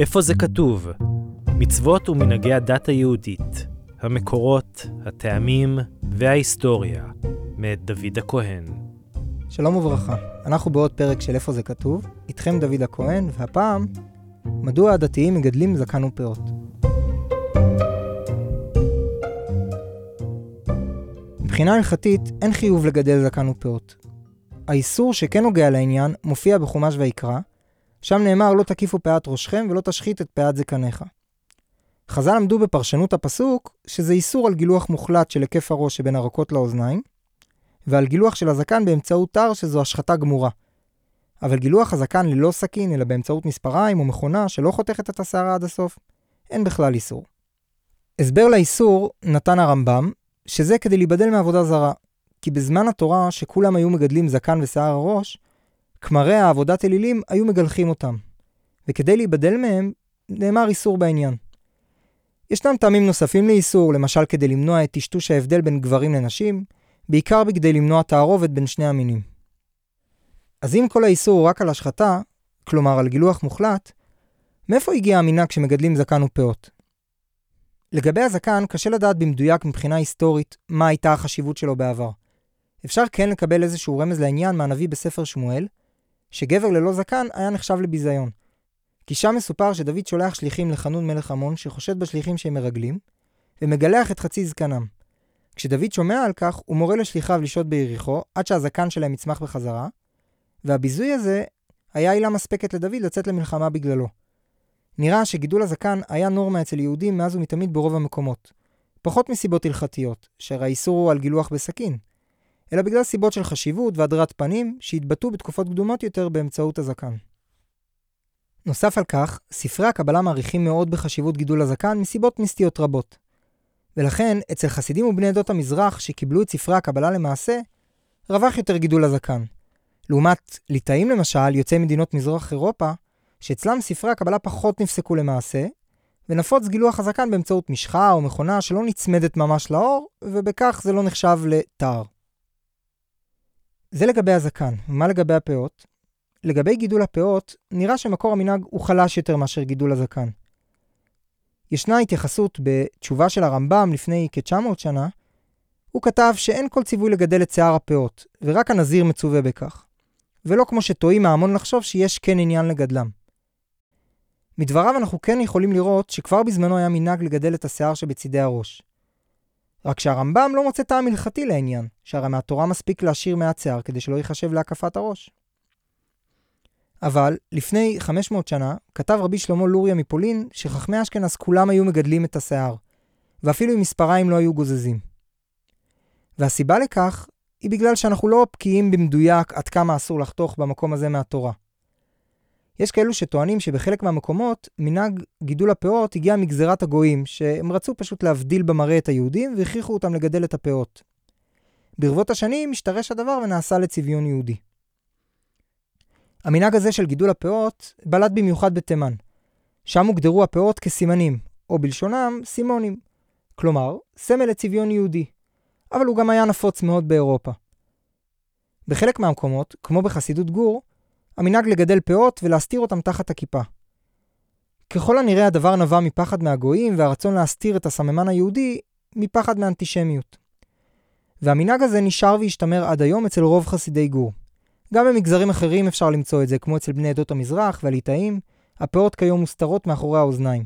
איפה זה כתוב? מצוות ומנהגי הדת היהודית, המקורות, הטעמים וההיסטוריה, מאת דוד הכהן. שלום וברכה, אנחנו בעוד פרק של איפה זה כתוב, איתכם דוד הכהן, והפעם, מדוע הדתיים מגדלים זקן ופאות. מבחינה הלכתית, אין חיוב לגדל זקן ופאות. האיסור שכן נוגע לעניין מופיע בחומש ויקרא, שם נאמר לא תקיפו פאת ראשכם ולא תשחית את פאת זקניך. חז"ל למדו בפרשנות הפסוק שזה איסור על גילוח מוחלט של היקף הראש שבין הרקות לאוזניים, ועל גילוח של הזקן באמצעות תר שזו השחתה גמורה. אבל גילוח הזקן ללא סכין, אלא באמצעות מספריים או מכונה שלא חותכת את השערה עד הסוף, אין בכלל איסור. הסבר לאיסור נתן הרמב"ם, שזה כדי להיבדל מעבודה זרה, כי בזמן התורה שכולם היו מגדלים זקן ושיער הראש, כמרי העבודת אלילים היו מגלחים אותם, וכדי להיבדל מהם, נאמר איסור בעניין. ישנם טעמים נוספים לאיסור, למשל כדי למנוע את טשטוש ההבדל בין גברים לנשים, בעיקר בכדי למנוע תערובת בין שני המינים. אז אם כל האיסור הוא רק על השחתה, כלומר על גילוח מוחלט, מאיפה הגיע המנהג כשמגדלים זקן ופאות? לגבי הזקן, קשה לדעת במדויק מבחינה היסטורית מה הייתה החשיבות שלו בעבר. אפשר כן לקבל איזשהו רמז לעניין מהנביא בספר שמואל, שגבר ללא זקן היה נחשב לביזיון. כי שם מסופר שדוד שולח שליחים לחנון מלך עמון, שחושד בשליחים שהם מרגלים, ומגלח את חצי זקנם. כשדוד שומע על כך, הוא מורה לשליחיו לשהות ביריחו, עד שהזקן שלהם יצמח בחזרה, והביזוי הזה היה עילה מספקת לדוד לצאת למלחמה בגללו. נראה שגידול הזקן היה נורמה אצל יהודים מאז ומתמיד ברוב המקומות. פחות מסיבות הלכתיות, שהרי האיסור הוא על גילוח בסכין, אלא בגלל סיבות של חשיבות והדרת פנים שהתבטאו בתקופות קדומות יותר באמצעות הזקן. נוסף על כך, ספרי הקבלה מעריכים מאוד בחשיבות גידול הזקן מסיבות מיסטיות רבות. ולכן, אצל חסידים ובני עדות המזרח שקיבלו את ספרי הקבלה למעשה, רווח יותר גידול הזקן. לעומת ליטאים למשל, יוצאי מדינות מזרח אירופה, שאצלם ספרי הקבלה פחות נפסקו למעשה, ונפוץ גילוח הזקן באמצעות משחה או מכונה שלא נצמדת ממש לאור, ובכך זה לא נחשב לתער. זה לגבי הזקן. ומה לגבי הפאות? לגבי גידול הפאות, נראה שמקור המנהג הוא חלש יותר מאשר גידול הזקן. ישנה התייחסות בתשובה של הרמב"ם לפני כ-900 שנה, הוא כתב שאין כל ציווי לגדל את שיער הפאות, ורק הנזיר מצווה בכך. ולא כמו שטועים ההמון לחשוב שיש כן עניין לגדלם. מדבריו אנחנו כן יכולים לראות שכבר בזמנו היה מנהג לגדל את השיער שבצידי הראש. רק שהרמב"ם לא מוצא טעם הלכתי לעניין, שהרי מהתורה מספיק להשאיר מעט שיער כדי שלא ייחשב להקפת הראש. אבל לפני 500 שנה כתב רבי שלמה לוריה מפולין שחכמי אשכנז כולם היו מגדלים את השיער, ואפילו עם מספריים לא היו גוזזים. והסיבה לכך היא בגלל שאנחנו לא בקיאים במדויק עד כמה אסור לחתוך במקום הזה מהתורה. יש כאלו שטוענים שבחלק מהמקומות מנהג גידול הפאות הגיע מגזירת הגויים, שהם רצו פשוט להבדיל במראה את היהודים והכריחו אותם לגדל את הפאות. ברבות השנים השתרש הדבר ונעשה לצביון יהודי. המנהג הזה של גידול הפאות בלט במיוחד בתימן. שם הוגדרו הפאות כסימנים, או בלשונם סימונים. כלומר, סמל לצביון יהודי. אבל הוא גם היה נפוץ מאוד באירופה. בחלק מהמקומות, כמו בחסידות גור, המנהג לגדל פאות ולהסתיר אותם תחת הכיפה. ככל הנראה הדבר נבע מפחד מהגויים והרצון להסתיר את הסממן היהודי מפחד מאנטישמיות. והמנהג הזה נשאר והשתמר עד היום אצל רוב חסידי גור. גם במגזרים אחרים אפשר למצוא את זה, כמו אצל בני עדות המזרח והליטאים, הפאות כיום מוסתרות מאחורי האוזניים.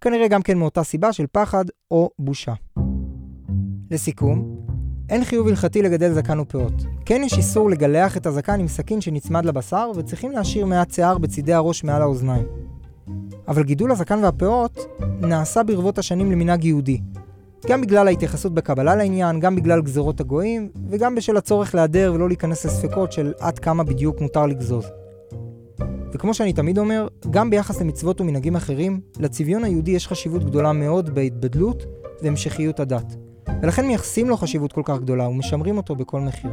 כנראה גם כן מאותה סיבה של פחד או בושה. לסיכום, אין חיוב הלכתי לגדל זקן ופאות. כן יש איסור לגלח את הזקן עם סכין שנצמד לבשר, וצריכים להשאיר מעט שיער בצידי הראש מעל האוזניים. אבל גידול הזקן והפאות נעשה ברבות השנים למנהג יהודי. גם בגלל ההתייחסות בקבלה לעניין, גם בגלל גזרות הגויים, וגם בשל הצורך להיעדר ולא להיכנס לספקות של עד כמה בדיוק מותר לגזוז. וכמו שאני תמיד אומר, גם ביחס למצוות ומנהגים אחרים, לצביון היהודי יש חשיבות גדולה מאוד בהתבדלות והמשכיות הדת. ולכן מייחסים לו חשיבות כל כך גדולה ומשמרים אותו בכל מחיר.